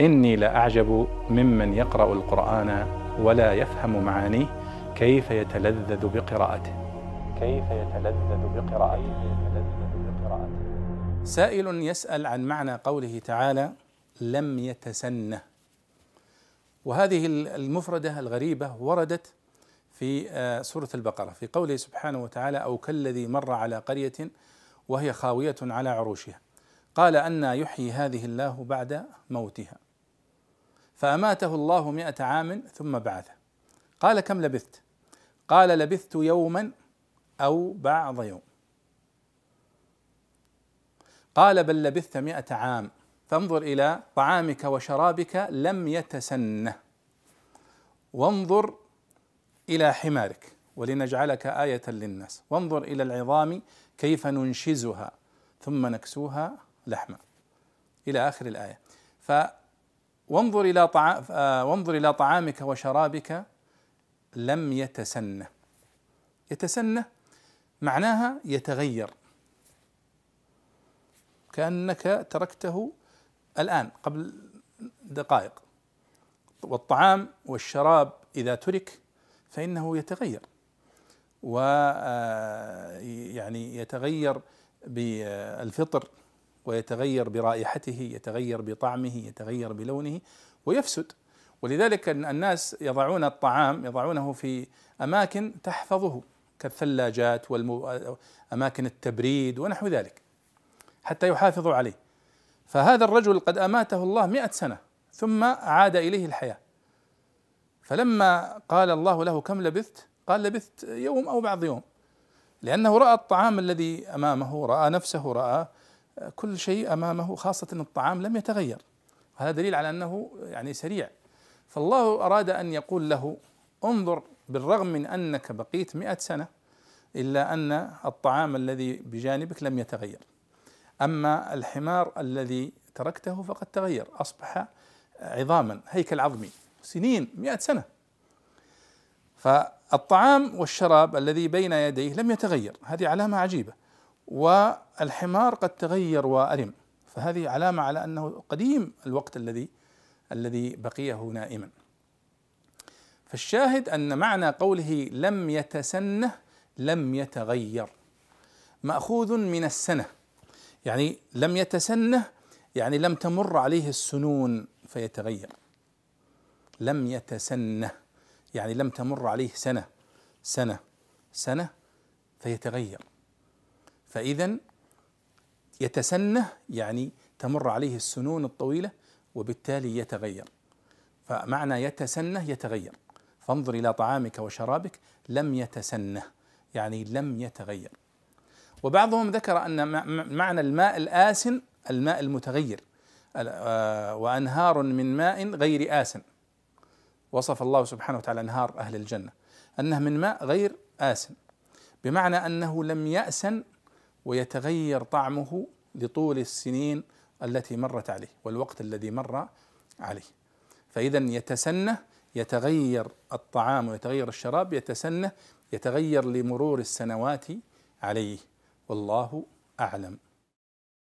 إني لأعجب ممن يقرأ القرآن ولا يفهم معانيه كيف يتلذذ بقراءته. كيف يتلذذ بقراءته. سائل يسأل عن معنى قوله تعالى لم يتسنه وهذه المفردة الغريبة وردت في آه، سورة البقرة في قوله سبحانه وتعالى أو كالذي مر على قرية وهي خاوية على عروشها قال أن يحيي هذه الله بعد موتها فأماته الله مئة عام ثم بعثه. قال كم لبثت؟ قال لبثت يوما أو بعض يوم. قال بل لبثت مئة عام. فانظر إلى طعامك وشرابك لم يتسنه. وانظر إلى حمارك ولنجعلك آية للناس. وانظر إلى العظام كيف ننشزها ثم نكسوها لحما. إلى آخر الآية. ف وانظر إلى طعام وانظر إلى طعامك وشرابك لم يتسنه. يتسنه معناها يتغير. كأنك تركته الآن قبل دقائق. والطعام والشراب إذا ترك فإنه يتغير. و آه، يتغير بالفطر. ويتغير برائحته يتغير بطعمه يتغير بلونه ويفسد. ولذلك الناس يضعون الطعام يضعونه في أماكن تحفظه كالثلاجات واماكن التبريد ونحو ذلك حتى يحافظوا عليه. فهذا الرجل قد أماته الله مئة سنة ثم عاد إليه الحياة. فلما قال الله له كم لبثت قال لبثت يوم أو بعض يوم لأنه رأى الطعام الذي أمامه رأى نفسه رأى كل شيء أمامه خاصة ان الطعام لم يتغير. هذا دليل على أنه يعني سريع. فالله أراد أن يقول له انظر بالرغم من أنك بقيت مئة سنة إلا أن الطعام الذي بجانبك لم يتغير. أما الحمار الذي تركته فقد تغير. أصبح عظاما هيكل عظمي. سنين مئة سنة. فالطعام والشراب الذي بين يديه لم يتغير. هذه علامة عجيبة. والحمار قد تغير وأرم. فهذه علامة على أنه قديم الوقت الذي الذي بقيه نائما. فالشاهد أن معنى قوله لم يتسنه لم يتغير. مأخوذ من السنة. يعني لم يتسنه يعني لم تمر عليه السنون فيتغير. لم يتسنه يعني لم تمر عليه سنة سنة سنة فيتغير. فإذا يتسنه يعني تمر عليه السنون الطويلة وبالتالي يتغير. فمعنى يتسنه يتغير. فانظر إلى طعامك وشرابك لم يتسنه يعني لم يتغير. وبعضهم ذكر أن معنى الماء الآسن الماء المتغير. آه، وأنهار من ماء غير آسن. وصف الله سبحانه وتعالى أنهار أهل الجنة. أنه من ماء غير آسن. بمعنى أنه لم يأسن ويتغير طعمه لطول السنين التي مرت عليه والوقت الذي مر عليه. فإذا يتسنه يتغير الطعام ويتغير الشراب يتسنه يتغير لمرور السنوات عليه. والله أعلم.